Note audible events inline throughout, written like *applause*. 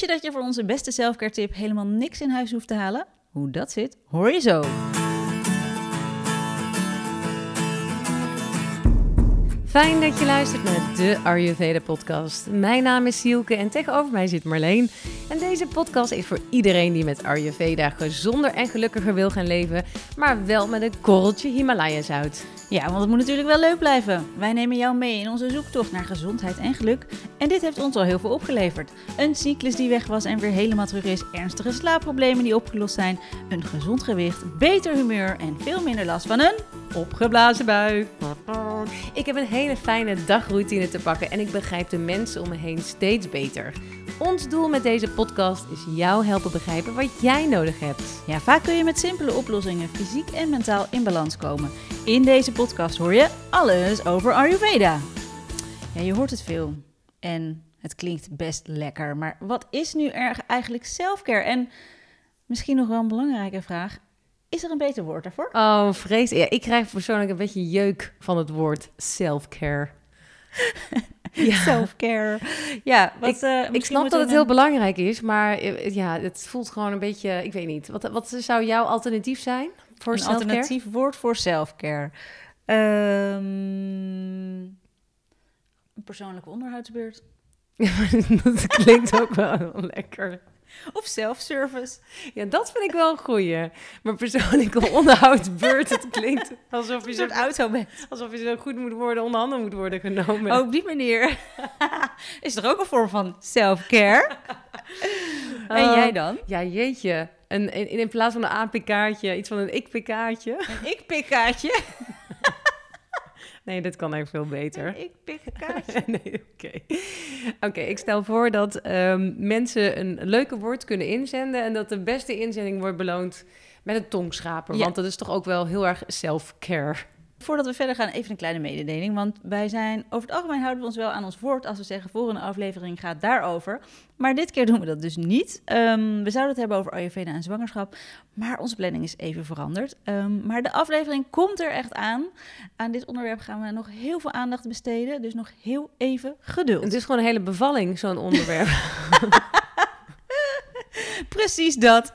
Je dat je voor onze beste selfcare tip helemaal niks in huis hoeft te halen? Hoe dat zit, hoor je zo. Fijn dat je luistert naar de Ayurveda podcast. Mijn naam is Sielke en tegenover mij zit Marleen. En deze podcast is voor iedereen die met Ayurveda gezonder en gelukkiger wil gaan leven, maar wel met een korreltje Himalaya zout. Ja, want het moet natuurlijk wel leuk blijven. Wij nemen jou mee in onze zoektocht naar gezondheid en geluk. En dit heeft ons al heel veel opgeleverd. Een cyclus die weg was en weer helemaal terug is. Ernstige slaapproblemen die opgelost zijn. Een gezond gewicht, beter humeur en veel minder last van een opgeblazen buik. Ik heb een hele fijne dagroutine te pakken en ik begrijp de mensen om me heen steeds beter. Ons doel met deze podcast is jou helpen begrijpen wat jij nodig hebt. Ja, vaak kun je met simpele oplossingen fysiek en mentaal in balans komen. In deze podcast hoor je alles over Ayurveda. Ja, je hoort het veel en het klinkt best lekker. Maar wat is nu er eigenlijk selfcare? En misschien nog wel een belangrijke vraag. Is er een beter woord daarvoor? Oh, vrees. Ja, ik krijg persoonlijk een beetje jeuk van het woord self-care. *laughs* ja. Self-care. Ja, wat, ik, uh, ik snap dat het heel belangrijk is, maar eh, ja, het voelt gewoon een beetje, ik weet niet. Wat, wat zou jouw alternatief zijn voor een alternatief woord voor self-care? Um, een persoonlijke onderhoudsbeurt. *laughs* dat klinkt ook wel lekker. Of self-service. Ja, dat vind ik wel een goeie. Maar persoonlijke onderhoudsbeurt, het klinkt alsof je zo'n auto bent. Alsof je zo goed moet worden, onder handen moet worden genomen. Oh, op die manier *laughs* is er ook een vorm van self-care. *laughs* en jij dan? Ja, jeetje. Een, in, in plaats van een APK'tje, iets van een ik-pk'tje. Een ik-pikkaatje? Nee, dit kan eigenlijk veel beter. Een ik-pikkaatje. *laughs* nee, oké. Oké, ik stel voor dat ehm, mensen een leuke woord kunnen inzenden... en dat de beste inzending wordt beloond met een tongschraper. Ja. Want dat is toch ook wel heel erg self-care. Voordat we verder gaan, even een kleine mededeling. Want wij zijn, over het algemeen houden we ons wel aan ons woord als we zeggen voor een aflevering gaat daarover. Maar dit keer doen we dat dus niet. Ehm, we zouden het hebben over Ayurveda en zwangerschap, maar onze planning is even veranderd. Ehm, maar de aflevering komt er echt aan. Aan dit onderwerp gaan we nog heel veel aandacht besteden, dus nog heel even geduld. Het is gewoon een hele bevalling, zo'n onderwerp. *laughs* *laughs* Precies dat.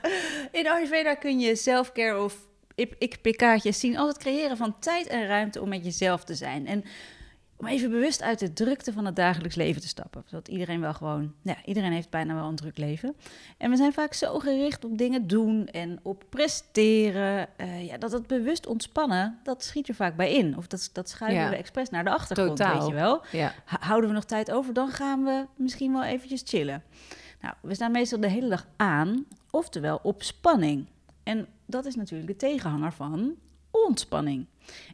In Ayurveda kun je selfcare of ik-pikkaatjes zien als het creëren van tijd en ruimte om met jezelf te zijn. En om even bewust uit de drukte van het dagelijks leven te stappen. Zodat iedereen wel gewoon, ja, iedereen heeft bijna wel een druk leven. En we zijn vaak zo gericht op dingen doen en op presteren. eh, ja, dat het bewust ontspannen, dat schiet er vaak bij in. Of dat, dat schuiven Ja. we expres naar de achtergrond, Totaal. weet je wel. ja. Houden we nog tijd over, dan gaan we misschien wel eventjes chillen. Nou, we staan meestal de hele dag aan, oftewel op spanning. En dat is natuurlijk de tegenhanger van ontspanning.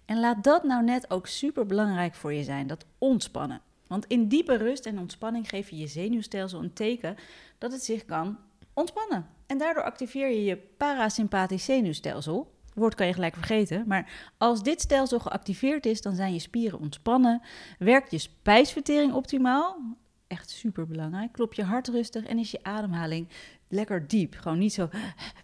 En laat dat nou net ook super belangrijk voor je zijn, dat ontspannen. Want in diepe rust en ontspanning geef je je zenuwstelsel een teken dat het zich kan ontspannen. En daardoor activeer je je parasympathisch zenuwstelsel. Woord kan je gelijk vergeten, maar als dit stelsel geactiveerd is, dan zijn je spieren ontspannen, werkt je spijsvertering optimaal, echt super belangrijk, klopt je hart rustig en is je ademhaling lekker diep. Gewoon niet zo,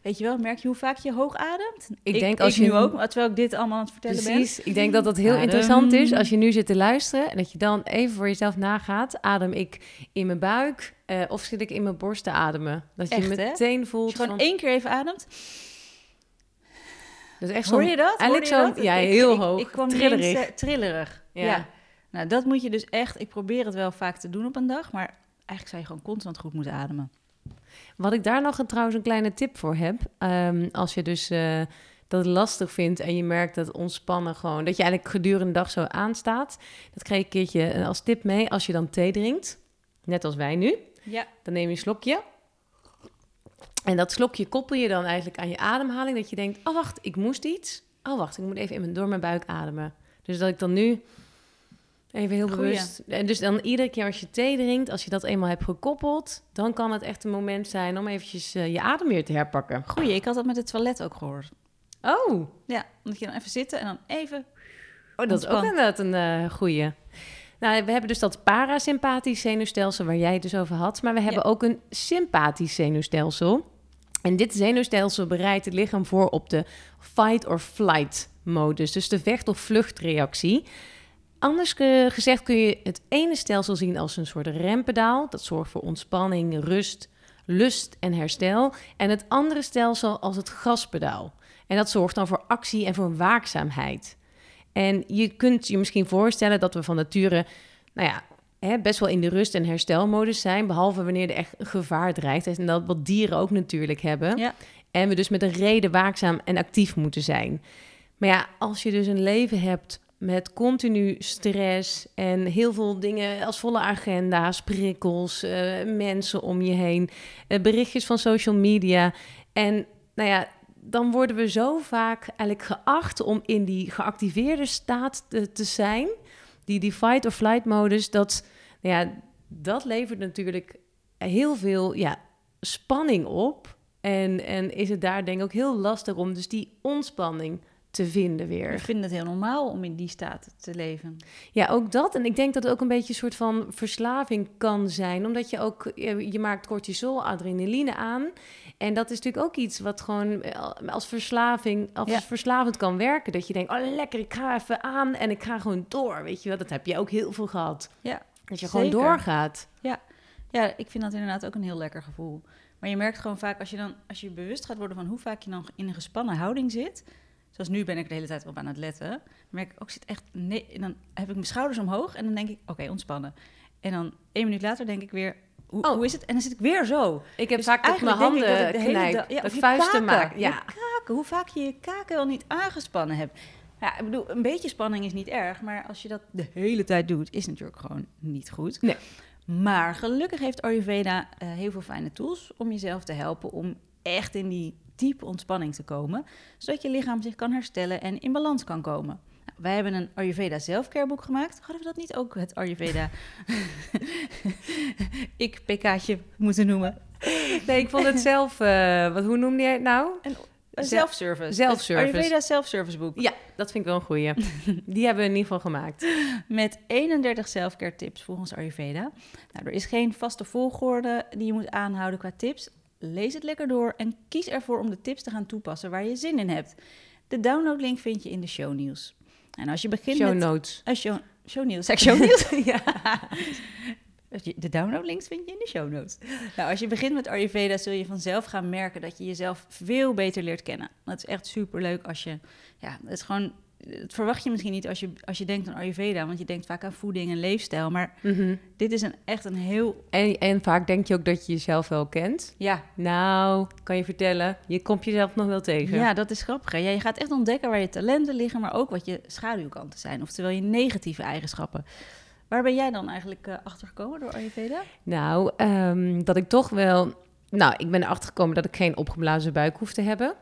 weet je wel, merk je hoe vaak je hoog ademt? Ik denk als ik je- nu ook, terwijl ik dit allemaal aan het vertellen ben. Precies. Ik denk dat dat heel Adem. interessant is als je nu zit te luisteren en dat je dan even voor jezelf nagaat. Adem ik in mijn buik eh, of zit ik in mijn borst te ademen? Dat je Echt, meteen voelt je gewoon van... één keer even ademt, Dat is echt hoor zo'n- je dat? Eigenlijk dat? Ja, heel ik, hoog. Ik, kwam trillerig. eens, eh, trillerig. Ja. Ja. Nou, dat moet je dus echt, ik probeer het wel vaak te doen op een dag, maar eigenlijk zou je gewoon constant goed moeten ademen. Wat ik daar nog een, trouwens een kleine tip voor heb. ehm, als je dus eh, dat lastig vindt en je merkt dat ontspannen gewoon... dat je eigenlijk gedurende de dag zo aanstaat. Dat kreeg ik een keertje eh, als tip mee. Als je dan thee drinkt, net als wij nu... Ja. Dan neem je een slokje. En dat slokje koppel je dan eigenlijk aan je ademhaling. Dat je denkt, oh wacht, ik moest iets. Oh wacht, ik moet even in mijn, door mijn buik ademen. Dus dat ik dan nu even heel Goeie. bewust... En dus dan iedere keer als je thee drinkt, als je dat eenmaal hebt gekoppeld... dan kan het echt een moment zijn om eventjes eh, je adem weer te herpakken. Goeie, ik had dat met het toilet ook gehoord. Oh, Ja, dat je dan even zitten en dan even... oh dat is ook inderdaad een eh goeie. Nou, we hebben dus dat parasympathisch zenuwstelsel waar jij het dus over had. Maar we hebben Ja. ook een sympathisch zenuwstelsel. En dit zenuwstelsel bereidt het lichaam voor op de fight or flight modus. Dus de vecht- of vluchtreactie. Anders gezegd kun je het ene stelsel zien als een soort rempedaal. Dat zorgt voor ontspanning, rust, lust en herstel. En het andere stelsel als het gaspedaal. En dat zorgt dan voor actie en voor waakzaamheid. En je kunt je misschien voorstellen dat we van nature, nou ja, hè, best wel in de rust- en herstelmodus zijn. Behalve wanneer er echt gevaar dreigt. En dat wat dieren ook natuurlijk hebben. Ja. En we dus met een reden waakzaam en actief moeten zijn. Maar ja, als je dus een leven hebt met continu stress en heel veel dingen als volle agenda's, prikkels, eh, mensen om je heen, eh, berichtjes van social media. En nou ja, dan worden we zo vaak eigenlijk geacht om in die geactiveerde staat te, te zijn, die, die fight or flight modus, dat, nou ja, dat levert natuurlijk heel veel ja, spanning op. En, en is het daar denk ik ook heel lastig om dus die ontspanning te vinden weer. Ik vind het heel normaal om in die staat te leven. Ja, ook dat. En ik denk dat het ook een beetje een soort van verslaving kan zijn. Omdat je ook, je, je maakt cortisol, adrenaline aan. En dat is natuurlijk ook iets wat gewoon eh, als verslaving, als Ja. verslavend kan werken. Dat je denkt, oh lekker, ik ga even aan en ik ga gewoon door. Weet je wel, dat heb je ook heel veel gehad. Ja, Dat je gewoon doorgaat. Ja, ik vind dat inderdaad ook een heel lekker gevoel. Maar je merkt gewoon vaak als je dan, als je bewust gaat worden van hoe vaak je dan in een gespannen houding zit. Zoals nu ben ik de hele tijd op aan het letten. Dan merk ik ook, ik zit echt, nee, en dan heb ik mijn schouders omhoog en dan denk ik, oké, ontspannen. En dan één minuut later denk ik weer, hoe, Oh. hoe is het? En dan zit ik weer zo. Ik heb Dus vaak dat mijn handen dat ik de knijp, dag- ja, dat vuisten maak. je Ja. kaken, hoe vaak je je kaken wel niet aangespannen hebt. Ja, ik bedoel, een beetje spanning is niet erg, maar als je dat de hele tijd doet, is natuurlijk gewoon niet goed. Nee. Maar gelukkig heeft Ayurveda eh, heel veel fijne tools om jezelf te helpen om echt in die diepe ontspanning te komen, zodat je lichaam zich kan herstellen en in balans kan komen. Nou, wij hebben een Ayurveda zelfcareboek gemaakt. Hadden we dat niet ook het Ayurveda *laughs* ik PK'tje moeten noemen? Nee, ik vond het zelf, eh, wat, hoe noemde jij het nou? Een Zelf- zelfservice. zelfservice. Het Ayurveda self-service boek. Ja, dat vind ik wel een goeie. Die hebben we in ieder geval gemaakt. Met 31 selfcare tips volgens Ayurveda. Nou, er is geen vaste volgorde die je moet aanhouden qua tips. Lees het lekker door en kies ervoor om de tips te gaan toepassen waar je zin in hebt. De downloadlink vind je in de show nieuws. En als je begint Show met... notes. Uh, show, show nieuws. Zeg show nieuws? *laughs* ja. De downloadlinks vind je in de show notes. Nou, als je begint met Ayurveda zul je vanzelf gaan merken dat je jezelf veel beter leert kennen. Dat is echt superleuk als je... Ja, het is gewoon... Het verwacht je misschien niet als je, als je denkt aan Ayurveda, want je denkt vaak aan voeding en leefstijl. Maar Mhm. dit is een, echt een heel... en, en vaak denk je ook dat je jezelf wel kent. Ja, Nou, kan je vertellen, je komt jezelf nog wel tegen. ja, dat is grappig. hè. Ja, je gaat echt ontdekken waar je talenten liggen, maar ook wat je schaduwkanten zijn. Oftewel je negatieve eigenschappen. Waar ben jij dan eigenlijk eh achter gekomen door Ayurveda? Nou, ehm, dat ik toch wel... Nou, ik ben erachter gekomen dat ik geen opgeblazen buik hoef te hebben.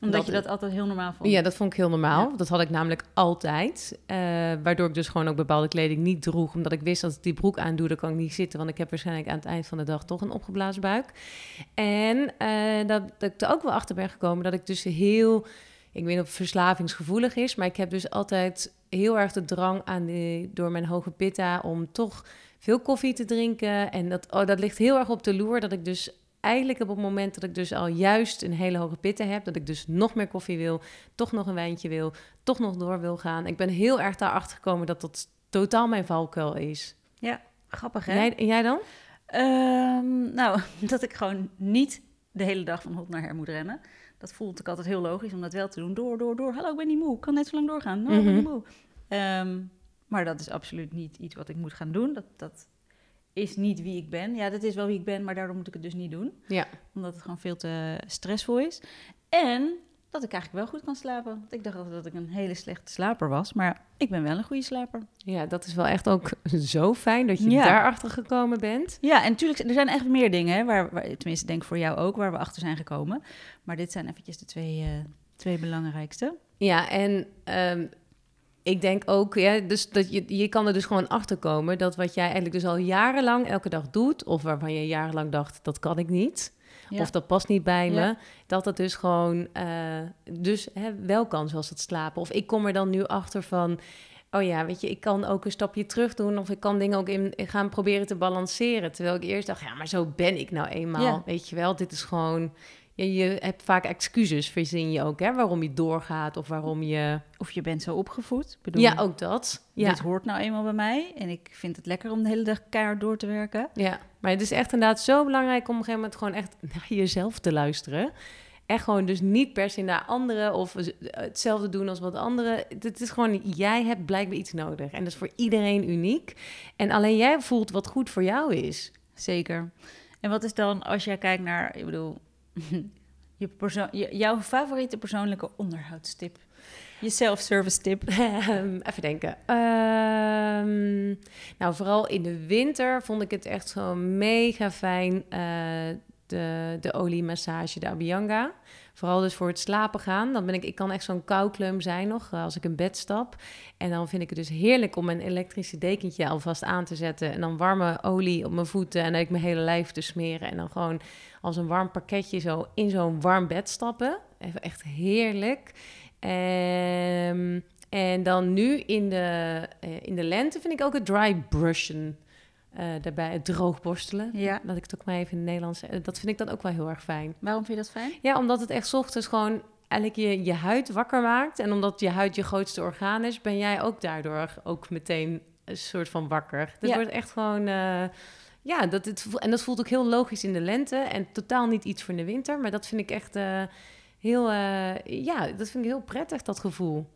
Omdat Dat- je dat altijd heel normaal vond. Ja, dat vond ik heel normaal. Ja. Dat had ik namelijk altijd. Eh, waardoor ik dus gewoon ook bepaalde kleding niet droeg. Omdat ik wist dat ik die broek aandoe, dan kan ik niet zitten. Want ik heb waarschijnlijk aan het eind van de dag toch een opgeblazen buik. En eh, dat, dat ik er ook wel achter ben gekomen dat ik dus heel... Ik weet niet of het verslavingsgevoelig is, maar ik heb dus altijd heel erg de drang aan de, door mijn hoge pitta om toch veel koffie te drinken. En dat, oh, dat ligt heel erg op de loer dat ik dus eigenlijk op het moment dat ik dus al juist een hele hoge pitta heb, dat ik dus nog meer koffie wil, toch nog een wijntje wil, toch nog door wil gaan. Ik ben heel erg daarachter gekomen dat dat totaal mijn valkuil is. Grappig, hè? Jij, en jij dan? Ehm, nou, *laughs* dat ik gewoon niet de hele dag van hot naar her moet rennen. Dat voelt ik altijd heel logisch om dat wel te doen. Door, door, door. Hallo, ik ben niet moe. Ik kan net zo lang doorgaan. No, ik ben niet moe. Ehm, maar dat is absoluut niet iets wat ik moet gaan doen. Dat, dat is niet wie ik ben. Ja, dat is wel wie ik ben, maar daardoor moet ik het dus niet doen. Ja. Omdat het gewoon veel te stressvol is. En dat ik eigenlijk wel goed kan slapen. Want ik dacht altijd dat ik een hele slechte slaper was. Maar ik ben wel een goede slaper. Ja, dat is wel echt ook *laughs* zo fijn dat je Ja. daarachter gekomen bent. Ja, en natuurlijk, er zijn echt meer dingen, hè, waar, waar, tenminste denk ik voor jou ook, waar we achter zijn gekomen. Maar dit zijn eventjes de twee, eh, twee belangrijkste. Ja, en ehm, ik denk ook, ja, dus dat je, je kan er dus gewoon achter komen dat wat jij eigenlijk dus al jarenlang elke dag doet, of waarvan je jarenlang dacht, dat kan ik niet, Ja. of dat past niet bij me, Ja. dat dat dus gewoon eh, dus hè, wel kan, zoals het slapen. Of ik kom er dan nu achter van, oh ja, weet je, ik kan ook een stapje terug doen, of ik kan dingen ook in, gaan proberen te balanceren. Terwijl ik eerst dacht, ja, maar zo ben ik nou eenmaal, Ja. weet je wel, dit is gewoon je, je hebt vaak excuses, verzin je ook, hè? Waarom je doorgaat of waarom je... Of je bent zo opgevoed. Bedoel, Ja, ook dat. Ja. Dit hoort nou eenmaal bij mij. En ik vind het lekker om de hele dag keihard door te werken. Ja, maar het is echt inderdaad zo belangrijk om op een gegeven moment gewoon echt *laughs* naar jezelf te luisteren. Echt gewoon dus niet per se naar anderen of hetzelfde doen als wat anderen. Het is gewoon, jij hebt blijkbaar iets nodig. En dat is voor iedereen uniek. En alleen jij voelt wat goed voor jou is. Zeker. En wat is dan, als jij kijkt naar, ik bedoel, je persoon, jouw favoriete persoonlijke onderhoudstip? Je self-service tip? *laughs* Ehm, Even denken. Ehm, nou, vooral in de winter vond ik het echt zo mega fijn. eh, de, de oliemassage, de Abhyanga. Vooral dus voor het slapen gaan. Dan ben ik, ik kan echt zo'n koukleum zijn nog eh, als ik in bed stap. En dan vind ik het dus heerlijk om mijn elektrische dekentje alvast aan te zetten. En dan warme olie op mijn voeten en dan ik mijn hele lijf te smeren. En dan gewoon als een warm pakketje zo in zo'n warm bed stappen. Even echt heerlijk. Ehm, en dan nu in de, eh, in de lente vind ik ook het dry brushen. Eh, daarbij het droogborstelen. Ja. Dat ik het ook maar even in het Nederlands... eh, dat vind ik dan ook wel heel erg fijn. Waarom vind je dat fijn? Ja, omdat het echt ochtends gewoon eigenlijk je, je huid wakker maakt. En omdat je huid je grootste orgaan is, ben jij ook daardoor ook meteen een soort van wakker. Het Ja. wordt echt gewoon... eh, ja, dat het, en dat voelt ook heel logisch in de lente. En totaal niet iets voor in de winter. Maar dat vind ik echt heel... ja, dat vind ik heel prettig, dat gevoel.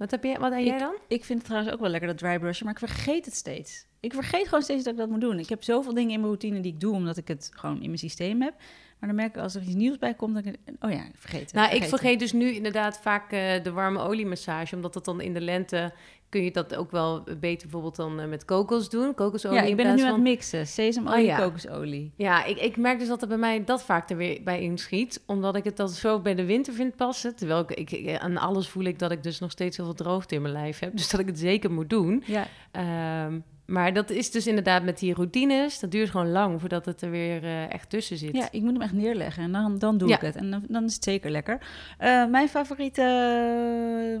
Wat heb jij, wat heb jij dan? Ik vind het trouwens ook wel lekker, dat dry brushen, maar ik vergeet het steeds. Ik vergeet gewoon steeds dat ik dat moet doen. Ik heb zoveel dingen in mijn routine die ik doe, omdat ik het gewoon in mijn systeem heb. Maar dan merk ik als er iets nieuws bij komt, dat ik... Oh ja, ik vergeet het. Nou, ik vergeet het. vergeet dus nu inderdaad vaak eh, de warme oliemassage. Omdat dat dan in de lente kun je dat ook wel beter bijvoorbeeld dan eh, met kokos doen. Kokosolie Ja, ik ben het nu aan het mixen. Sesamolie, Oh ja. kokosolie. Ja, ik, ik merk dus dat er bij mij dat vaak er weer bij inschiet. Omdat ik het dan zo bij de winter vind passen. Terwijl ik, ik, ik- aan alles voel ik dat ik dus nog steeds heel veel droogte in mijn lijf heb. *laughs* Dus dat ik het zeker moet doen. Ja, Ehm, maar dat is dus inderdaad met die routines. Dat duurt gewoon lang voordat het er weer eh, echt tussen zit. ja, ik moet hem echt neerleggen en dan, dan doe Ja. ik het. En dan, dan is het zeker lekker. Eh, mijn favoriete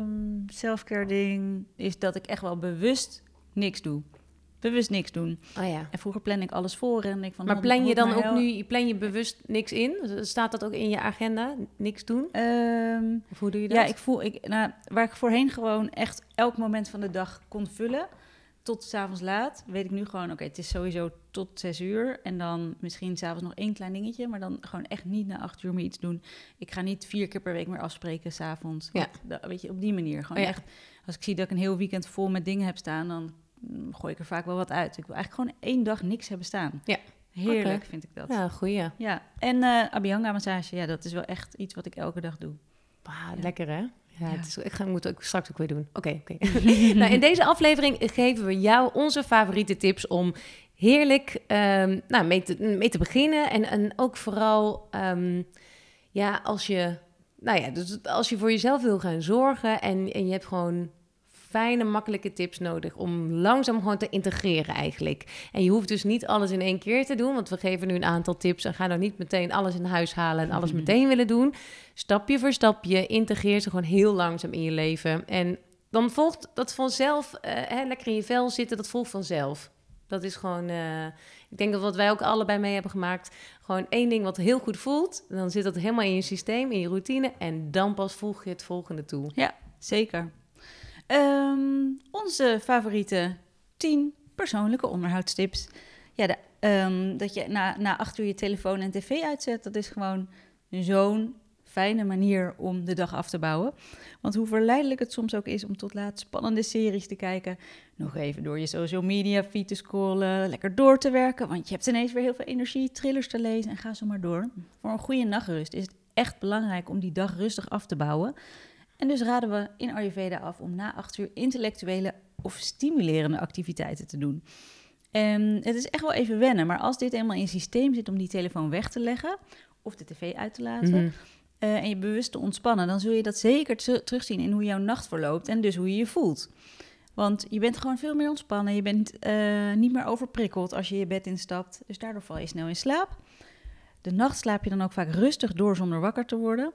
uh, selfcare ding is dat ik echt wel bewust niks doe. Bewust niks doen. Oh ja. En vroeger plan ik alles voor en ik van... Maar oh, plan je dan ook heel- nu, plan je bewust niks in? Staat dat ook in je agenda? Niks doen? Ehm, Of hoe doe je dat? Ja, ik voel, ik, nou, waar ik voorheen gewoon echt elk moment van de dag kon vullen, tot s'avonds laat, weet ik nu gewoon, oké, het is sowieso tot zes uur. En dan misschien s'avonds nog één klein dingetje, maar dan gewoon echt niet na acht uur meer iets doen. Ik ga niet vier keer per week meer afspreken s'avonds. Ja. Weet je, op die manier. Gewoon Oh ja. echt, als ik zie dat ik een heel weekend vol met dingen heb staan, dan gooi ik er vaak wel wat uit. Ik wil eigenlijk gewoon één dag niks hebben staan. Ja. Heerlijk vind ik dat. Ja, goeie. Ja, en eh Abhyanga massage, ja, dat is wel echt iets wat ik elke dag doe. Ja. lekker hè? Ja, Ja. Het is, ik ga, moet het ook straks ook weer doen. Oké, oké. *laughs* *laughs* nou, in deze aflevering geven we jou onze favoriete tips om heerlijk ehm, nou, mee, te, mee te beginnen. En, en ook vooral, ehm, ja, als je, nou ja, dus als je voor jezelf wil gaan zorgen en, en je hebt gewoon fijne, makkelijke tips nodig om langzaam gewoon te integreren eigenlijk. En je hoeft dus niet alles in één keer te doen, want we geven nu een aantal tips en ga dan niet meteen alles in huis halen en alles meteen willen doen. Stapje voor stapje integreer ze gewoon heel langzaam in je leven. En dan volgt dat vanzelf, eh, hè, lekker in je vel zitten, dat volgt vanzelf. Dat is gewoon, eh, ik denk dat wat wij ook allebei mee hebben gemaakt, gewoon één ding wat heel goed voelt. Dan zit dat helemaal in je systeem, in je routine en dan pas voeg je het volgende toe. Zeker. Ehm, onze favoriete 10 persoonlijke onderhoudstips. Ja, ehm, dat je na, na acht uur je telefoon en tv uitzet, dat is gewoon zo'n fijne manier om de dag af te bouwen. Want hoe verleidelijk het soms ook is om tot laat spannende series te kijken, nog even door je social media feed te scrollen, lekker door te werken, want je hebt ineens weer heel veel energie, thrillers te lezen en ga zo maar door. Voor een goede nachtrust is het echt belangrijk om die dag rustig af te bouwen. En dus raden we in Ayurveda af om na acht uur intellectuele of stimulerende activiteiten te doen. En het is echt wel even wennen, maar als dit eenmaal in je systeem zit om die telefoon weg te leggen of de tv uit te laten Mhm. eh, en je bewust te ontspannen, dan zul je dat zeker te- terugzien in hoe jouw nacht verloopt en dus hoe je je voelt. Want je bent gewoon veel meer ontspannen, je bent eh, niet meer overprikkeld als je je bed instapt, dus daardoor val je snel in slaap. De nacht slaap je dan ook vaak rustig door zonder wakker te worden.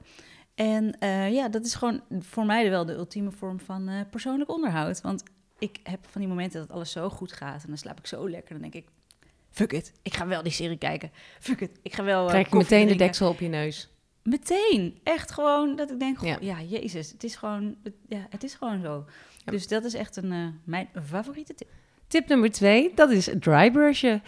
En eh, ja, dat is gewoon voor mij wel de ultieme vorm van eh, persoonlijk onderhoud. Want ik heb van die momenten dat alles zo goed gaat en dan slaap ik zo lekker. Dan denk ik, fuck it, ik ga wel die serie kijken. Fuck it, ik ga wel. Krijg je koffie meteen de deksel op je neus. Meteen. Echt gewoon dat ik denk, goh, Ja. ja. jezus, het is gewoon, het, ja, het is gewoon zo. Ja. Dus dat is echt een, mijn favoriete tip. Tip nummer twee, dat is dry brushen.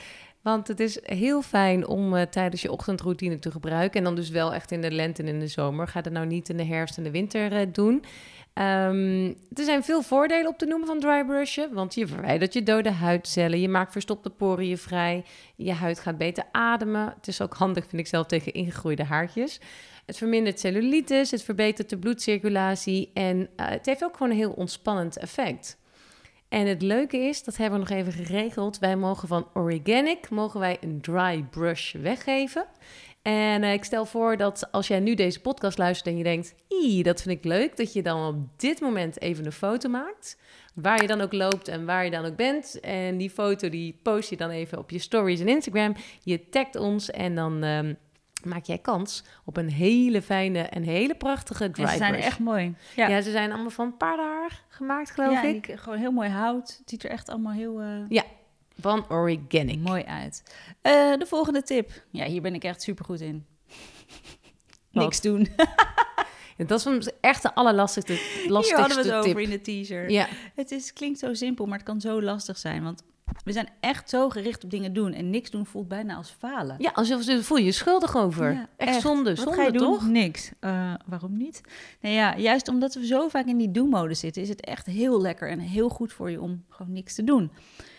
Want het is heel fijn om eh, tijdens je ochtendroutine te gebruiken. En dan dus wel echt in de lente en in de zomer. Ga het nou niet in de herfst en de winter eh, doen. Ehm, er zijn veel voordelen op te noemen van dry brushen. Want je verwijdert je dode huidcellen. Je maakt verstopte poriën vrij. Je huid gaat beter ademen. Het is ook handig, vind ik zelf, tegen ingegroeide haartjes. Het vermindert cellulitis. Het verbetert de bloedcirculatie. En eh, het heeft ook gewoon een heel ontspannend effect. En het leuke is, dat hebben we nog even geregeld. Wij mogen van Organic mogen wij een dry brush weggeven. En eh, ik stel voor dat als jij nu deze podcast luistert en je denkt, " dat vind ik leuk, dat je dan op dit moment even een foto maakt. Waar je dan ook loopt en waar je dan ook bent. En die foto die post je dan even op je stories en Instagram. Je tagt ons en dan ehm, maak jij kans op een hele fijne en hele prachtige dry ze zijn echt mooi. ja. Ja, ze zijn allemaal van paardenhaar gemaakt, geloof ja, ik. die- gewoon heel mooi hout. Het ziet er echt allemaal heel eh, Van Organic. mooi uit. Eh, de volgende tip. Ja, hier ben ik echt super goed in. *laughs* Niks doen. *laughs* Ja, Dat is echt de allerlastigste Hier lastigste hadden we het tip. over in de teaser. Ja, Het is, klinkt zo simpel, maar het kan zo lastig zijn. Want we zijn echt zo gericht op dingen doen. En niks doen voelt bijna als falen. ja alsof ze voel je je schuldig over. Ja, echt, echt. zonde, Wat zonde ga je doen? toch? Niks. Eh, waarom niet? Nou ja, juist omdat we zo vaak in die do-mode zitten, is het echt heel lekker en heel goed voor je om gewoon niks te doen.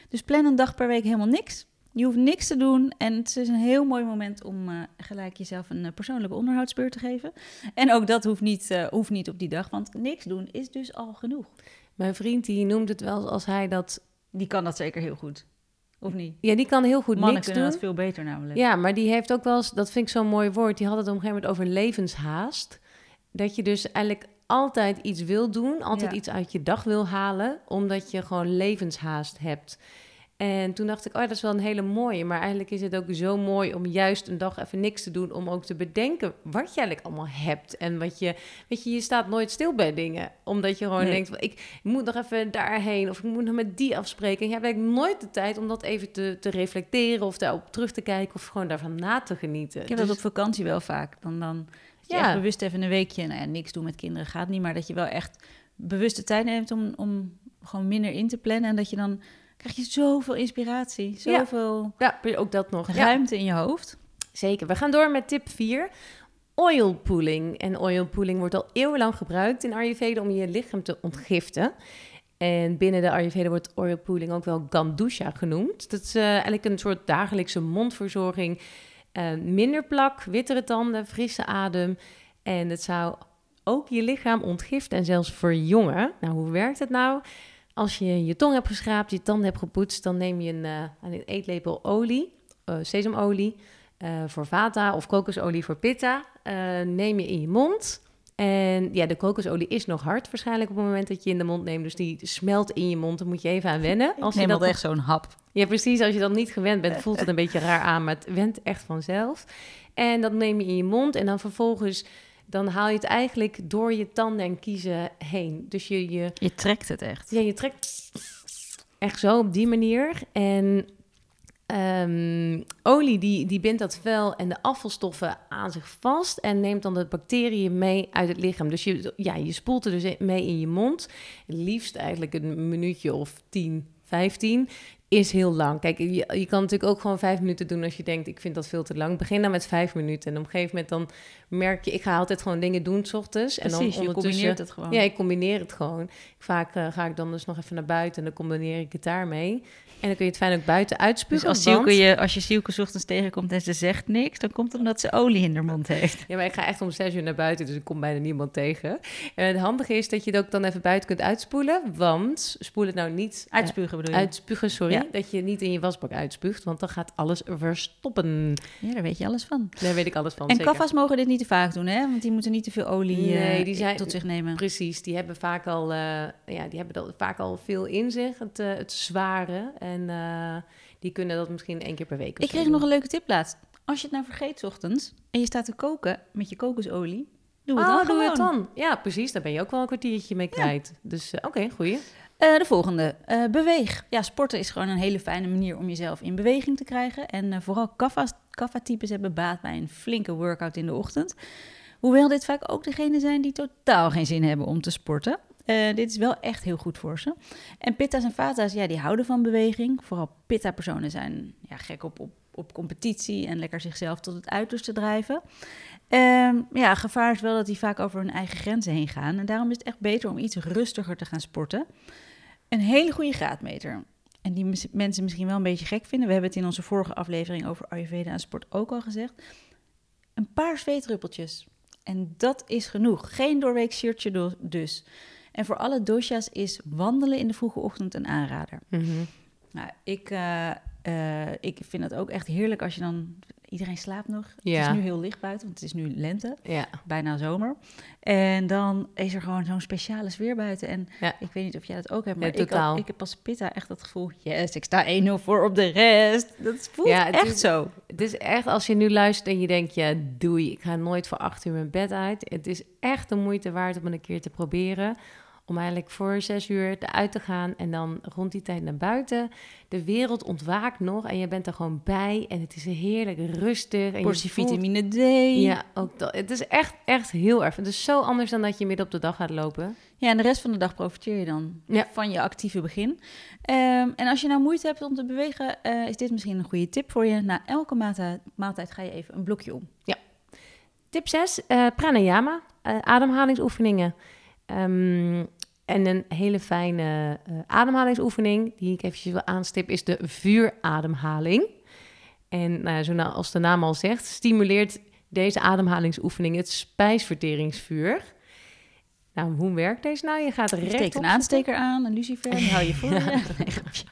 Dus plan een dag per week helemaal niks. Je hoeft niks te doen en het is een heel mooi moment om eh, gelijk jezelf een eh, persoonlijke onderhoudsbeurt te geven. En ook dat hoeft niet, hoeft niet op die dag, want niks doen is dus al genoeg. Mijn vriend die noemt het wel als hij dat... Die kan dat zeker heel goed. Of niet? Ja, die kan heel goed Mannen niks kunnen doen. dat veel beter namelijk. Ja, maar die heeft ook wel eens... Dat vind ik zo'n mooi woord. Die had het op een gegeven moment over levenshaast. Dat je dus eigenlijk altijd iets wil doen. Altijd Ja. iets uit je dag wil halen. Omdat je gewoon levenshaast hebt. En toen dacht ik, oh, dat is wel een hele mooie. Maar eigenlijk is het ook zo mooi om juist een dag even niks te doen. Om ook te bedenken wat je eigenlijk allemaal hebt. En wat je, weet je, je staat nooit stil bij dingen. Omdat je gewoon Nee. denkt, ik moet nog even daarheen. Of ik moet nog met die afspreken. En je hebt eigenlijk nooit de tijd om dat even te, te reflecteren. Of daarop terug te kijken. Of gewoon daarvan na te genieten. Ik heb Dus- dat op vakantie wel vaak. Dan, dan je Ja. echt bewust even een weekje, nou ja, niks doen met kinderen gaat niet, maar dat je wel echt bewust de tijd neemt om, om gewoon minder in te plannen. En dat je dan krijg je zoveel inspiratie, zoveel ja, ook dat nog. Ja. ruimte in je hoofd. Zeker. We gaan door met tip 4. Oil pooling. En oil pooling wordt al eeuwenlang gebruikt in Ayurveda om je lichaam te ontgiften. En binnen de Ayurveda wordt oil pooling ook wel Gandusha genoemd. Dat is eh, eigenlijk een soort dagelijkse mondverzorging. Eh, minder plak, wittere tanden, frisse adem. En het zou ook je lichaam ontgiften en zelfs verjongen. Nou, hoe werkt het nou? Als je je tong hebt geschraapt, je tanden hebt gepoetst, dan neem je een, eh, een eetlepel olie, eh, sesamolie, eh, voor vata of kokosolie voor pitta. neem je in je mond. En ja, de kokosolie is nog hard waarschijnlijk op het moment dat je in de mond neemt. Dus die smelt in je mond. Daar moet je even aan wennen. Als je Neem dat dat echt zo'n hap. ja, precies. Als je dat niet gewend bent, voelt het een *laughs* beetje raar aan, maar het went echt vanzelf. En dat neem je in je mond en dan vervolgens, dan haal je het eigenlijk door je tanden en kiezen heen. Dus je, je, Je trekt het echt. ja, je trekt echt zo op die manier. En ehm, olie die, die bindt dat vel en de afvalstoffen aan zich vast en neemt dan de bacteriën mee uit het lichaam. Dus je, ja, je spoelt er dus mee in je mond. Liefst eigenlijk een minuutje of 10, 15 is heel lang. Kijk, je, je kan natuurlijk ook gewoon vijf minuten doen als je denkt, ik vind dat veel te lang. Begin dan met vijf minuten en op een gegeven moment dan merk je, ik ga altijd gewoon dingen doen s ochtends. en dan Precies, je ondertussen- combineert het gewoon. ja, ik combineer het gewoon. Vaak eh, ga ik dan dus nog even naar buiten en dan combineer ik het daarmee. En dan kun je het fijn ook buiten Dus uitspugen. als want- Sielke, je, als je Sielke 's ochtends tegenkomt en ze zegt niks, dan komt het omdat ze olie in haar mond heeft. Ja, maar ik ga echt om zes uur naar buiten, dus ik kom bijna niemand tegen. En het handige is dat je het ook dan even buiten kunt uitspoelen. Want spoel het nou niet eh, Uitspugen bedoel je? uitspugen, sorry. Ja. Dat je het niet in je wasbak uitspuugt, want dan gaat alles verstoppen. Ja, daar weet je alles van. Daar weet ik alles van. En zeker. kaffa's mogen dit niet te vaak doen, hè? Want die moeten niet te veel olie Nee, eh, die zijn- tot zich nemen. Precies, die hebben vaak al, eh, ja, die hebben dat vaak al veel in zich, het, het zware. En eh, die kunnen dat misschien één keer per week. of Ik kreeg nog een leuke tip laatst. Als je het nou vergeet 's ochtends en je staat te koken met je kokosolie, doe het oh, dan doe het gewoon. dan. Ja, precies. Daar ben je ook wel een kwartiertje mee kwijt. Dus eh, oké, goeie. Eh, de volgende, beweeg. Ja, sporten is gewoon een hele fijne manier om jezelf in beweging te krijgen. En vooral kaffa-types hebben baat bij een flinke workout in de ochtend. Hoewel dit vaak ook degenen zijn die totaal geen zin hebben om te sporten. Uh, dit is wel echt heel goed voor ze. En pitta's en vata's, ja, die houden van beweging. Vooral pitta-personen zijn ja, gek op, op, op competitie en lekker zichzelf tot het uiterste drijven. Um, ja, gevaar is wel dat die vaak over hun eigen grenzen heen gaan. En daarom is het echt beter om iets rustiger te gaan sporten. Een hele goede graadmeter. En die mensen misschien wel een beetje gek vinden. We hebben het in onze vorige aflevering over Ayurveda en sport ook al gezegd. Een paar zweetruppeltjes. En dat is genoeg. Geen doorweek shirtje dus. En voor alle dosha's is wandelen in de vroege ochtend een aanrader. Mm nou, ik, uh, uh, ik vind het ook echt heerlijk als je dan Iedereen slaapt nog. Ja. Het is nu heel licht buiten, want het is nu lente. Ja. Bijna zomer. En dan is er gewoon zo'n speciale sfeer buiten. En Ja. ik weet niet of jij dat ook hebt, maar ik, ik heb als Pitta echt dat gevoel... Yes, ik sta 1-0 voor op de rest. Dat voelt het echt is- zo. Het is echt, als je nu luistert en je denkt, ja, doei, ik ga nooit voor acht uur mijn bed uit. Het is echt de moeite waard om het een keer te proberen. Om eigenlijk voor zes uur eruit te gaan en dan rond die tijd naar buiten. De wereld ontwaakt nog en je bent er gewoon bij. En het is heerlijk rustig. En Portie je voelt- vitamine D. Ja, ook dat. Het is echt, echt heel erg. Het is zo anders dan dat je midden op de dag gaat lopen. Ja, en de rest van de dag profiteer je dan Ja. van je actieve begin. Ehm, en als je nou moeite hebt om te bewegen, eh, is dit misschien een goede tip voor je. Na elke maaltijd, maaltijd ga je even een blokje om. Tip 6, eh pranayama, eh, ademhalingsoefeningen. Ehm, en een hele fijne eh, ademhalingsoefening die ik eventjes wil aanstip is de vuurademhaling. En nou ja, zo na- als de naam al zegt, stimuleert deze ademhalingsoefening het spijsverteringsvuur. Nou, hoe werkt deze nou? Je gaat recht steekt een aansteker aan, een lucifer, die hou je voor. *laughs* Nee, grapje.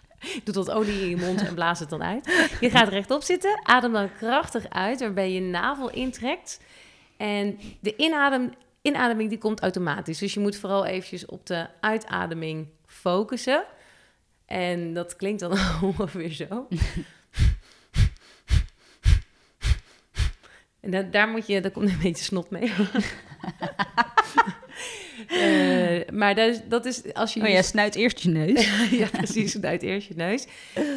Doe dat olie in je mond en blaas het dan uit. Je gaat rechtop zitten, adem dan krachtig uit, waarbij je navel intrekt. En de inadem, inademing die komt automatisch. Dus je moet vooral eventjes op de uitademing focussen. En dat klinkt dan *laughs* ongeveer zo. *laughs* En da- daar moet je, daar komt een beetje snot mee. *laughs* Eh, maar dat is, dat is als je Oh ja, snuit eerst je neus. ja, precies. Uit eerst je neus.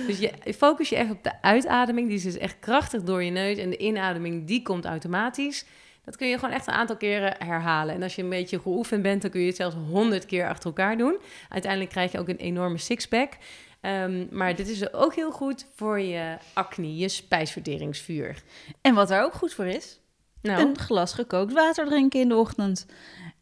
Dus je focus je echt op de uitademing. Die is dus echt krachtig door je neus. En de inademing, die komt automatisch. Dat kun je gewoon echt een aantal keren herhalen. En als je een beetje geoefend bent, dan kun je het zelfs honderd keer achter elkaar doen. Uiteindelijk krijg je ook een enorme sixpack. Ehm, maar dit is ook heel goed voor je acne, je spijsverteringsvuur. En wat er ook goed voor is, Nou, een glas gekookt water drinken in de ochtend.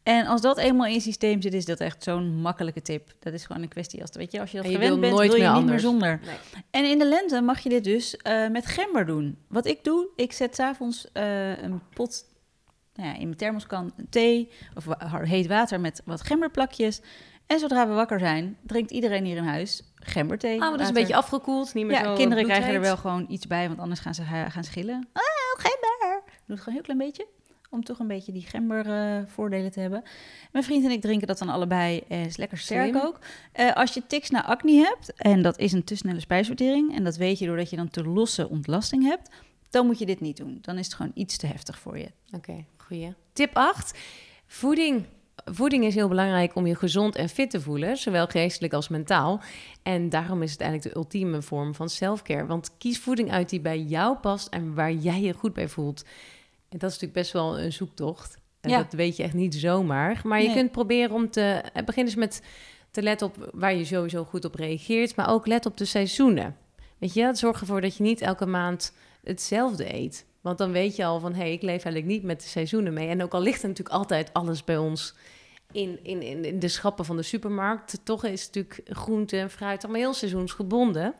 En als dat eenmaal in je systeem zit, is dat echt zo'n makkelijke tip. Dat is gewoon een kwestie als, weet je, als je dat je gewend bent, nooit wil je meer niet anders. meer zonder. nee. En in de lente mag je dit dus eh, met gember doen. Wat ik doe, ik zet s'avonds eh een pot nou ja, in mijn thermoskan thee of heet water met wat gemberplakjes. En zodra we wakker zijn, drinkt iedereen hier in huis gemberthee. Ah, maar dat is een beetje afgekoeld. Niet meer Ja, zo kinderen krijgen er wel gewoon iets bij, want anders gaan ze gaan schillen. Oh, gember! Doe het gewoon een heel klein beetje, om toch een beetje die gember eh, voordelen te hebben. Mijn vriend en ik drinken dat dan allebei, en is lekker sterk Slim. ook. Eh, als je tics naar acne hebt, en dat is een te snelle spijsvertering, en dat weet je doordat je dan te losse ontlasting hebt, dan moet je dit niet doen. Dan is het gewoon iets te heftig voor je. Oké, goeie. Tip 8. Voeding. Voeding is heel belangrijk om je gezond en fit te voelen, zowel geestelijk als mentaal. En daarom is het eigenlijk de ultieme vorm van selfcare. Want kies voeding uit die bij jou past en waar jij je goed bij voelt. En dat is natuurlijk best wel een zoektocht. En Ja. Dat weet je echt niet zomaar. Maar je Nee. kunt proberen om te... eh, Begin dus met te letten op waar je sowieso goed op reageert. Maar ook let op de seizoenen. Weet je, zorg ervoor dat je niet elke maand hetzelfde eet. Want dan weet je al van, hé, hey, ik leef eigenlijk niet met de seizoenen mee. En ook al ligt er natuurlijk altijd alles bij ons in, in, in, de schappen van de supermarkt. Toch is natuurlijk groente en fruit allemaal heel seizoensgebonden.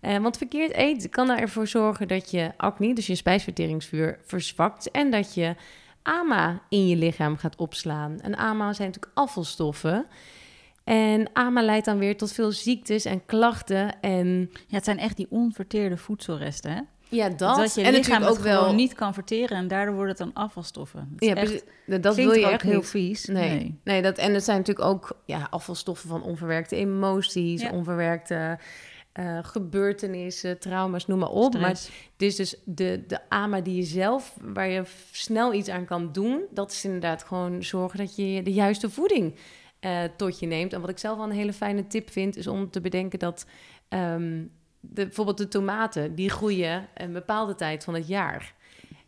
Eh, want verkeerd eten kan ervoor zorgen dat je acne, dus je spijsverteringsvuur, verzwakt. En dat je AMA in je lichaam gaat opslaan. En AMA zijn natuurlijk afvalstoffen. En AMA leidt dan weer tot veel ziektes en klachten. En Ja, het zijn echt die onverteerde voedselresten, hè? Ja, dat. Dat je en lichaam ook wel gewoon niet kan verteren en daardoor wordt het dan afvalstoffen. Dat Ja, echt, dat wil je ook echt heel niet. vies. Nee, nee. dat, en het zijn natuurlijk ook ja, afvalstoffen van onverwerkte emoties, Ja. onverwerkte eh, gebeurtenissen, trauma's, noem maar op. Maar het is dus de, de AMA die je zelf, waar je snel iets aan kan doen, dat is inderdaad gewoon zorgen dat je de juiste voeding eh, tot je neemt. En wat ik zelf wel een hele fijne tip vind, is om te bedenken dat ehm, de, bijvoorbeeld de tomaten, die groeien een bepaalde tijd van het jaar.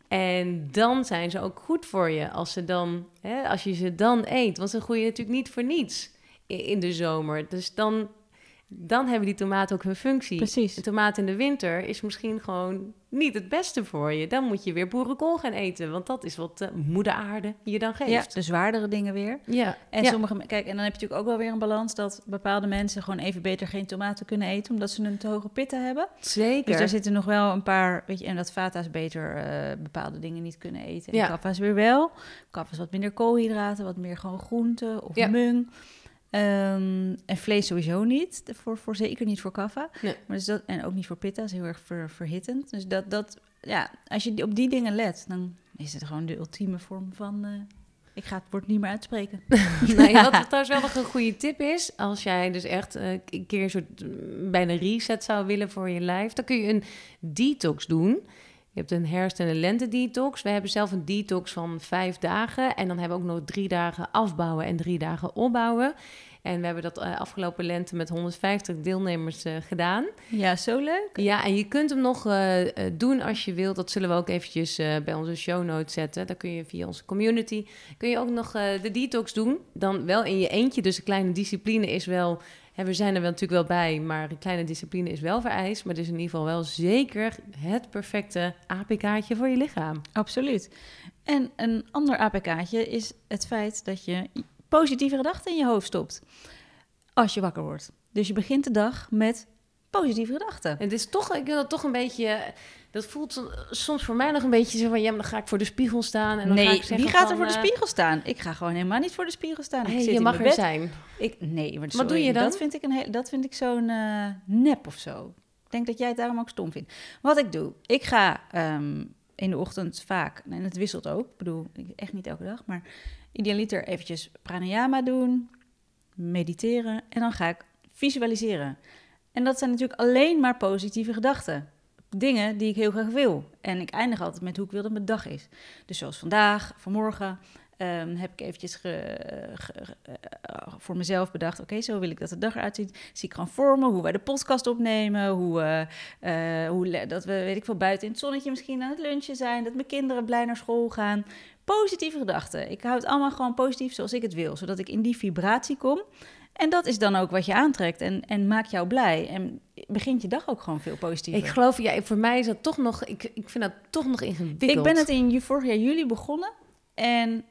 En dan zijn ze ook goed voor je als, ze dan, hè, als je ze dan eet. Want ze groeien natuurlijk niet voor niets in de zomer. Dus dan, dan hebben die tomaten ook hun functie. Precies. Een tomaat in de winter is misschien gewoon niet het beste voor je. Dan moet je weer boerenkool gaan eten. Want dat is wat de moeder aarde je dan geeft. Ja, de zwaardere dingen weer. Ja, En ja. sommige, kijk, en dan heb je natuurlijk ook wel weer een balans dat bepaalde mensen gewoon even beter geen tomaten kunnen eten, omdat ze een te hoge pitta hebben. zeker. Dus daar zitten nog wel een paar, weet je, en dat vata's beter eh, bepaalde dingen niet kunnen eten. En Ja. kappa's weer wel. Kappa's wat minder koolhydraten, wat meer gewoon groenten of mung. Ehm, en vlees sowieso niet, voor, voor, zeker niet voor kaffa. Nee. Maar dus dat, en ook niet voor pitta, is heel erg ver, verhittend. Dus dat, dat, ja, als je op die dingen let, dan is het gewoon de ultieme vorm van... eh, ik ga het woord niet meer uitspreken. *laughs* *laughs* nou ja, wat trouwens wel nog een goede tip is, als jij dus echt eh, een keer een soort mm, bijna reset zou willen voor je lijf, dan kun je een detox doen. Je hebt een herfst- en een lente-detox. We hebben zelf een detox van vijf dagen. En dan hebben we ook nog drie dagen afbouwen en drie dagen opbouwen. En we hebben dat eh, afgelopen lente met 150 deelnemers eh, gedaan. Ja, zo leuk. Ja, en je kunt hem nog eh, doen als je wilt. Dat zullen we ook eventjes bij onze show notes zetten. Dan kun je via onze community kun je ook nog de detox doen. Dan wel in je eentje. Dus een kleine discipline is wel. We zijn er wel natuurlijk wel bij, maar een kleine discipline is wel vereist. Maar het is in ieder geval wel zeker het perfecte APK'tje voor je lichaam. Absoluut. En een ander APK'tje is het feit dat je positieve gedachten in je hoofd stopt. Als je wakker wordt. Dus je begint de dag met positieve gedachten. En het is toch, ik wil dat toch een beetje. Dat voelt soms voor mij nog een beetje zo van ja, maar dan ga ik voor de spiegel staan. En dan ga Nee, ik zeggen wie gaat er voor de eh, spiegel staan? Ik ga gewoon helemaal niet voor de spiegel staan. Ik hey, zit je in mag er zijn. Ik, nee, maar Wat doe je sorry, dan? Dat vind ik, een heel, dat vind ik zo'n eh, nep of zo. Ik denk dat jij het daarom ook stom vindt. Wat ik doe, ik ga ehm, in de ochtend vaak, en het wisselt ook, ik bedoel, ik- echt niet elke dag, maar idealiter eventjes pranayama doen, mediteren en dan ga ik visualiseren. En dat zijn natuurlijk alleen maar positieve gedachten. Dingen die ik heel graag wil. En ik eindig altijd met hoe ik wil dat mijn dag is. Dus zoals vandaag, vanmorgen, ehm, heb ik eventjes ge- eh, voor mezelf bedacht... oké, zo wil ik dat de dag eruit ziet. Zie ik gewoon voor me hoe wij de podcast opnemen... hoe, eh, eh, hoe dat we, weet ik veel, buiten in het zonnetje misschien aan het lunchen zijn... dat mijn kinderen blij naar school gaan. Positieve gedachten. Ik hou het allemaal gewoon positief zoals ik het wil... zodat ik in die vibratie kom... En dat is dan ook wat je aantrekt en, en maakt jou blij. En begint je dag ook gewoon veel positiever. Ik geloof, ja, voor mij is dat toch nog, ik, ik vind dat toch nog ingewikkeld. Ik ben het in vorig jaar juli begonnen. En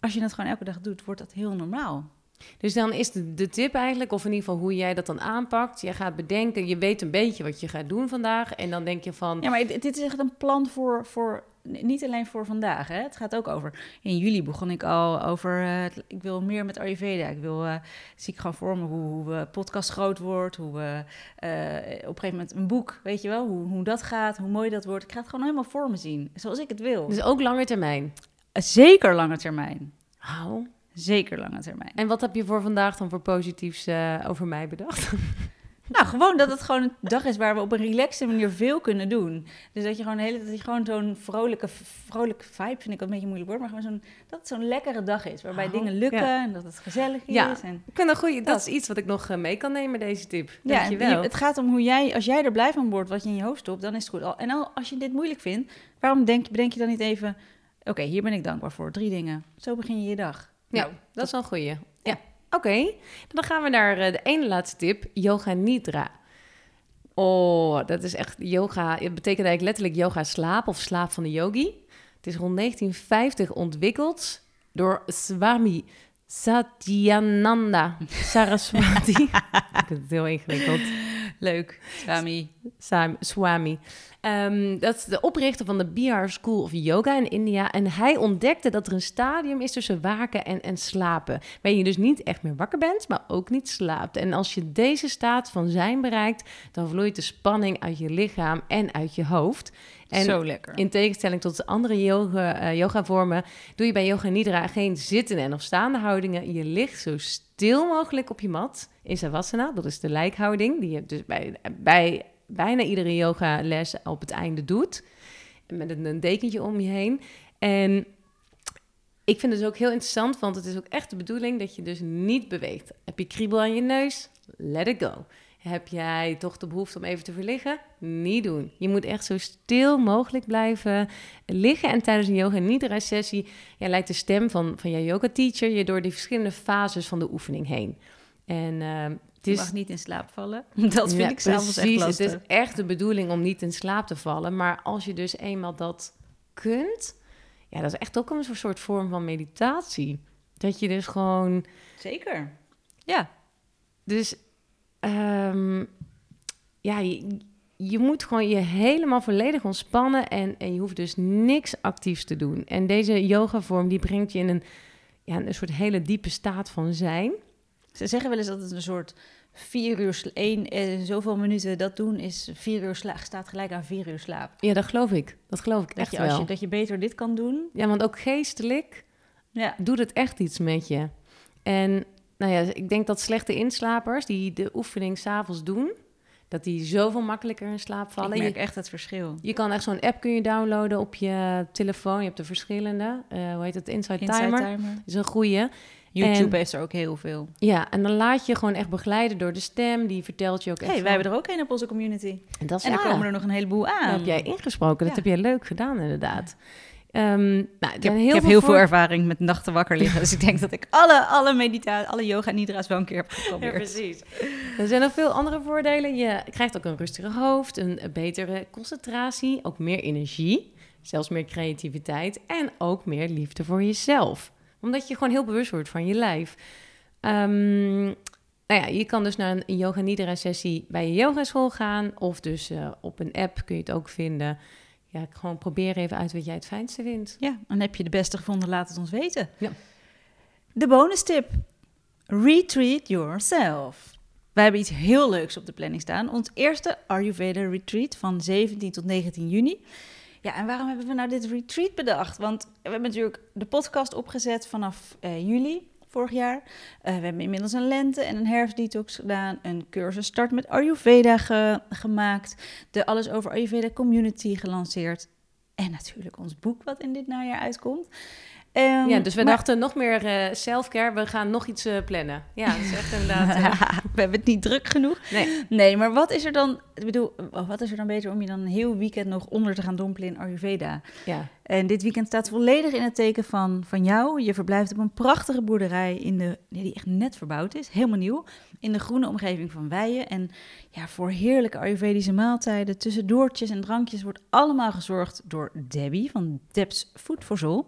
als je het gewoon elke dag doet, wordt dat heel normaal. Dus dan is de, de tip eigenlijk, of in ieder geval hoe jij dat dan aanpakt. Je gaat bedenken, je weet een beetje wat je gaat doen vandaag. En dan denk je van, Ja, maar dit dit is echt een plan voor, voor niet alleen voor vandaag. Hè? Het gaat ook over. In juli begon ik al over. eh, ik wil meer met Ayurveda. Ik wil. eh, zie ik gewoon voor me hoe, hoe eh, podcast groot wordt. Hoe we op een gegeven moment een boek. Weet je wel? Hoe, hoe dat gaat. Hoe mooi dat wordt. Ik ga het gewoon helemaal voor me zien. Zoals ik het wil. dus ook lange termijn. Zeker lange termijn. Oh. Zeker lange termijn. En wat heb je voor vandaag dan voor positiefs over mij bedacht? *laughs* Nou, gewoon dat het gewoon een dag is waar we op een relaxe manier veel kunnen doen. Dus dat je gewoon, hele, dat je gewoon zo'n vrolijke, vrolijke vibe, vind ik een beetje moeilijk woord, maar gewoon zo'n, dat het zo'n lekkere dag is. Waarbij Oh, dingen lukken ja. en dat het gezellig is. Ja. En, Ik dat, goeie, dat Dat. is iets wat ik nog eh, mee kan nemen, deze tip. ja, Dankjewel. je- het gaat om hoe jij, als jij er blij van wordt wat je in je hoofd stopt, dan is het goed. Al- En al, als je dit moeilijk vindt, waarom denk, bedenk je dan niet even, oké, hier ben ik dankbaar voor, drie dingen. Zo begin je je dag. Ja, Nou, dat is wel een goeie. Oké, dan gaan we naar eh, de ene laatste tip, yoga nidra. Oh, dat is echt yoga. Het betekent eigenlijk letterlijk yoga slaap of slaap van de yogi. Het is rond 1950 ontwikkeld door Swami Satyananda Saraswati. *laughs* Ik vind het heel ingewikkeld. Leuk, Swami. Swami. Ehm, dat is de oprichter van de Bihar School of Yoga in India. En hij ontdekte dat er een stadium is tussen waken en, en slapen. Waarin je dus niet echt meer wakker bent, maar ook niet slaapt. En als je deze staat van zijn bereikt, dan vloeit de spanning uit je lichaam en uit je hoofd. En Zo lekker. in tegenstelling tot de andere yoga, eh, yoga-vormen, doe je bij yoga nidra geen zittende en of staande houdingen. Je ligt zo stil mogelijk op je mat in savasana. Dat is de lijkhouding die je dus bij, bij bijna iedere yogales op het einde doet. Met een, dekentje om je heen. En ik vind het dus ook heel interessant, want het is ook echt de bedoeling dat je dus niet beweegt. Heb je kriebel aan je neus? Let it go. Heb jij toch de behoefte om even te verliggen? Niet doen. Je moet echt zo stil mogelijk blijven liggen. En tijdens een yoga nidra sessie ja, leidt de stem van, van jouw yoga teacher je door die verschillende fases van de oefening heen. En uh, is... Je mag niet in slaap vallen. *laughs* Dat vind ik zelfs echt lastig. Het is echt de bedoeling om niet in slaap te vallen. Maar als je dus eenmaal dat kunt, ja, dat is echt ook een soort vorm van meditatie. Dat je dus gewoon... Zeker. Ja. Dus um, ja, je, je, moet gewoon je helemaal volledig ontspannen en, en je hoeft dus niks actiefs te doen. En deze yoga-vorm die brengt je in een, ja, een soort hele diepe staat van zijn. Ze zeggen wel eens dat het een soort vier uur, één, eh, zoveel minuten dat doen is vier uur slaap, staat gelijk aan vier uur slaap. Ja, dat geloof ik. Dat geloof ik echt je, wel. Je, dat je beter dit kan doen. Ja, want ook geestelijk ja. doet het echt iets met je. En nou ja, ik denk dat slechte inslapers die de oefening s'avonds doen, dat die zoveel makkelijker in slaap vallen. Ik merk je, echt het verschil. Je kan echt zo'n app kun je downloaden op je telefoon. Je hebt er verschillende. Uh, hoe heet het? Inside, Inside Timer. Timer. is een goede. YouTube heeft er ook heel veel. Ja, en dan laat je gewoon echt begeleiden door de stem. Die vertelt je ook echt. hey, wij hebben er ook een op onze community. En, dat is, en dan komen er nog een heleboel aan. Dat heb jij ingesproken. Dat heb jij leuk gedaan, inderdaad. Um, nou, ik heb heel, ik heb veel, heel veel ervaring met nachten wakker liggen. dus ik denk dat ik alle, alle meditatie, alle yoga nidra's wel een keer heb geprobeerd. Ja, precies. Er zijn nog veel andere voordelen. Je krijgt ook een rustiger hoofd, een betere concentratie, ook meer energie, zelfs meer creativiteit en ook meer liefde voor jezelf. Omdat je gewoon heel bewust wordt van je lijf. Um, nou ja, je kan dus naar een yoga nidra sessie bij je yogaschool gaan of dus uh, op een app kun je het ook vinden ja, gewoon probeer even uit wat jij het fijnste vindt. Ja, en heb je de beste gevonden, laat het ons weten. Ja. De bonus tip. Retreat yourself. Wij hebben iets heel leuks op de planning staan. Ons eerste Ayurveda retreat van 17 tot 19 juni. Ja, en waarom hebben we nou dit retreat bedacht? Want we hebben natuurlijk de podcast opgezet vanaf uh, juli vorig jaar. Uh, we hebben inmiddels een lente- en een herfstdetox gedaan. Een cursus start met Ayurveda gemaakt. De Alles over Ayurveda community gelanceerd. En natuurlijk ons boek wat in dit najaar uitkomt. Um, ja, dus we dachten nog meer uh, self-care. We gaan nog iets uh, plannen. Ja, dat is echt inderdaad... Uh... *laughs* we hebben het niet druk genoeg. Nee. Nee, maar wat is er dan... Ik bedoel, wat is er dan beter om je dan een heel weekend nog onder te gaan dompelen in Ayurveda? Ja. En dit weekend staat volledig in het teken van, van jou. Je verblijft op een prachtige boerderij in de, die echt net verbouwd is. Helemaal nieuw. In de groene omgeving van Weijen. En ja, voor heerlijke Ayurvedische maaltijden, tussendoortjes en drankjes... wordt allemaal gezorgd door Debbie van Deb's Food for Soul.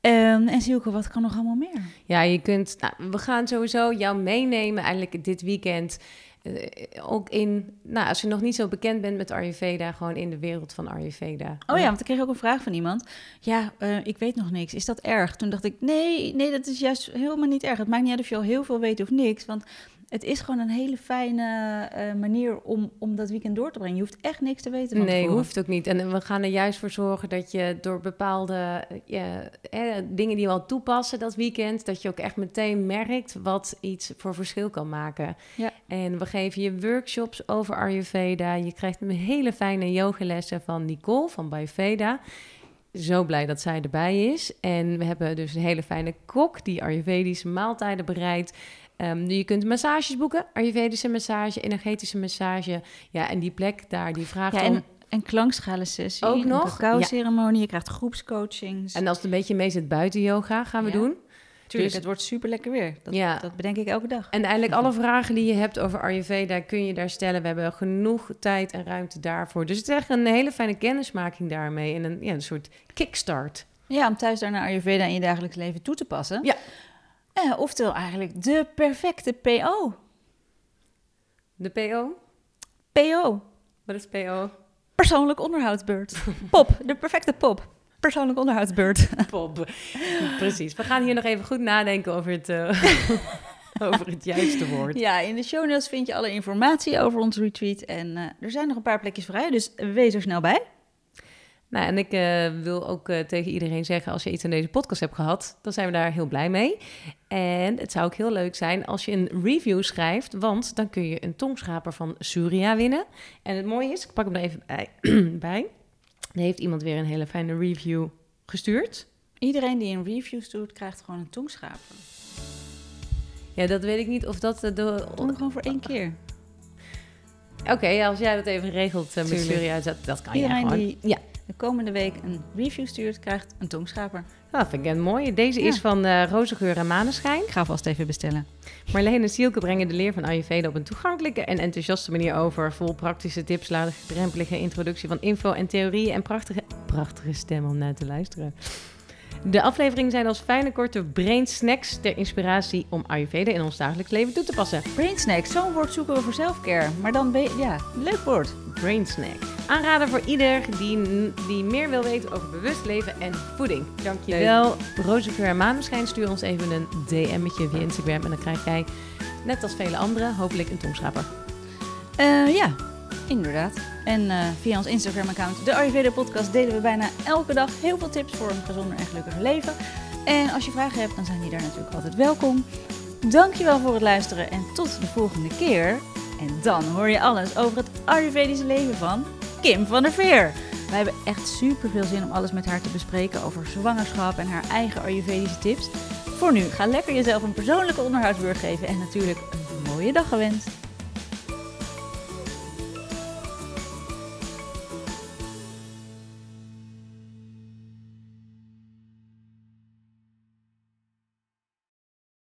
Um, en Silke, wat kan nog allemaal meer? Ja, je kunt, nou, we gaan sowieso jou meenemen eigenlijk dit weekend. Uh, ook in, nou, als je nog niet zo bekend bent met Ayurveda, gewoon in de wereld van Ayurveda. Oh ja, want ik kreeg ook een vraag van iemand. Ja, uh, ik weet nog niks. Is dat erg? Toen dacht ik, nee, nee, dat is juist helemaal niet erg. Het maakt niet uit of je al heel veel weet of niks. Want het is gewoon een hele fijne uh, manier om, om dat weekend door te brengen. Je hoeft echt niks te weten van Nee, hoeft ook niet. En we gaan er juist voor zorgen dat je door bepaalde ja, eh, dingen die we al toepassen dat weekend... dat je ook echt meteen merkt wat iets voor verschil kan maken. Ja. En we geven je workshops over Ayurveda. Je krijgt een hele fijne yogalessen van Nicole van Ayurveda zo blij dat zij erbij is. En we hebben dus een hele fijne kok die Ayurvedische maaltijden bereidt. Um, je kunt massages boeken, Ayurvedische massage, energetische massage. Ja, en die plek daar, die vraagt ja, en, En klankschalen sessie, ook nog. Een cacao-ceremonie, je krijgt groepscoachings. En als het een beetje mee zit buiten yoga, gaan we doen. Tuurlijk, dus, het wordt super lekker weer. Dat, ja. dat bedenk ik elke dag. En eigenlijk alle vragen die je hebt over Ayurveda kun je daar stellen. We hebben genoeg tijd en ruimte daarvoor. Dus het is echt een hele fijne kennismaking daarmee. En een, ja, een soort kickstart. Ja, om thuis daar naar Ayurveda in je dagelijks leven toe te passen. Ja. Eh, oftewel eigenlijk de perfecte PO. De PO? PO. Wat is PO? Persoonlijk onderhoudsbeurt. *laughs* Pop, de perfecte pop. Persoonlijk onderhoudsbeurt. *laughs* Pop. Precies. We gaan hier nog even goed nadenken over het, uh, *laughs* over het juiste woord. Ja, in de show notes vind je alle informatie over ons retreat. En uh, er zijn nog een paar plekjes vrij, dus wees er snel bij. Nou, en ik uh, wil ook uh, tegen iedereen zeggen, als je iets aan deze podcast hebt gehad, dan zijn we daar heel blij mee. En het zou ook heel leuk zijn als je een review schrijft, want dan kun je een tongschraper van Surya winnen. En het mooie is, ik pak hem er even bij, *clears throat* bij. Er heeft iemand weer een hele fijne review gestuurd. Iedereen die een review doet, krijgt gewoon een tongschraper. Ja, dat weet ik niet of dat de... Doe gewoon voor één keer. Oké, als jij dat even regelt uh, met uitzet, dat kan jij gewoon. die Ja, de komende week een review stuurt, krijgt een tongschraper. dat vind ik een mooie. Deze Ja. is van uh, Rozengeur en Maneschijn. Ik ga vast even bestellen. Marleen en Sielke brengen de leer van Ayurveda op een toegankelijke en enthousiaste manier over. Vol praktische tips, laagdrempelige introductie van info en theorie en prachtige, prachtige stem om naar te luisteren. De afleveringen zijn als fijne korte brain snacks ter inspiratie om Ayurveda in ons dagelijks leven toe te passen. Brain snack, zo'n woord zoeken we voor selfcare. Maar dan, ben je- ja, leuk woord. Brain snack. Aanraden voor ieder die, die meer wil weten over bewust leven en voeding. Dankjewel. Rozengeur en Maneschijn, stuur ons even een DM'tje via Instagram en dan krijg jij, net als vele anderen, hopelijk een tongschraper. Eh, ja, inderdaad. En eh, via ons Instagram-account, de Ayurveda Podcast, delen we bijna elke dag heel veel tips voor een gezonder en gelukkiger leven. En als je vragen hebt, dan zijn die daar natuurlijk altijd welkom. Dankjewel voor het luisteren en tot de volgende keer. En dan hoor je alles over het Ayurvedische leven van Kim van der Veer. Wij hebben echt super veel zin om alles met haar te bespreken over zwangerschap en haar eigen Ayurvedische tips. Voor nu, ga lekker jezelf een persoonlijke onderhoudsbeurt geven en natuurlijk een mooie dag gewenst.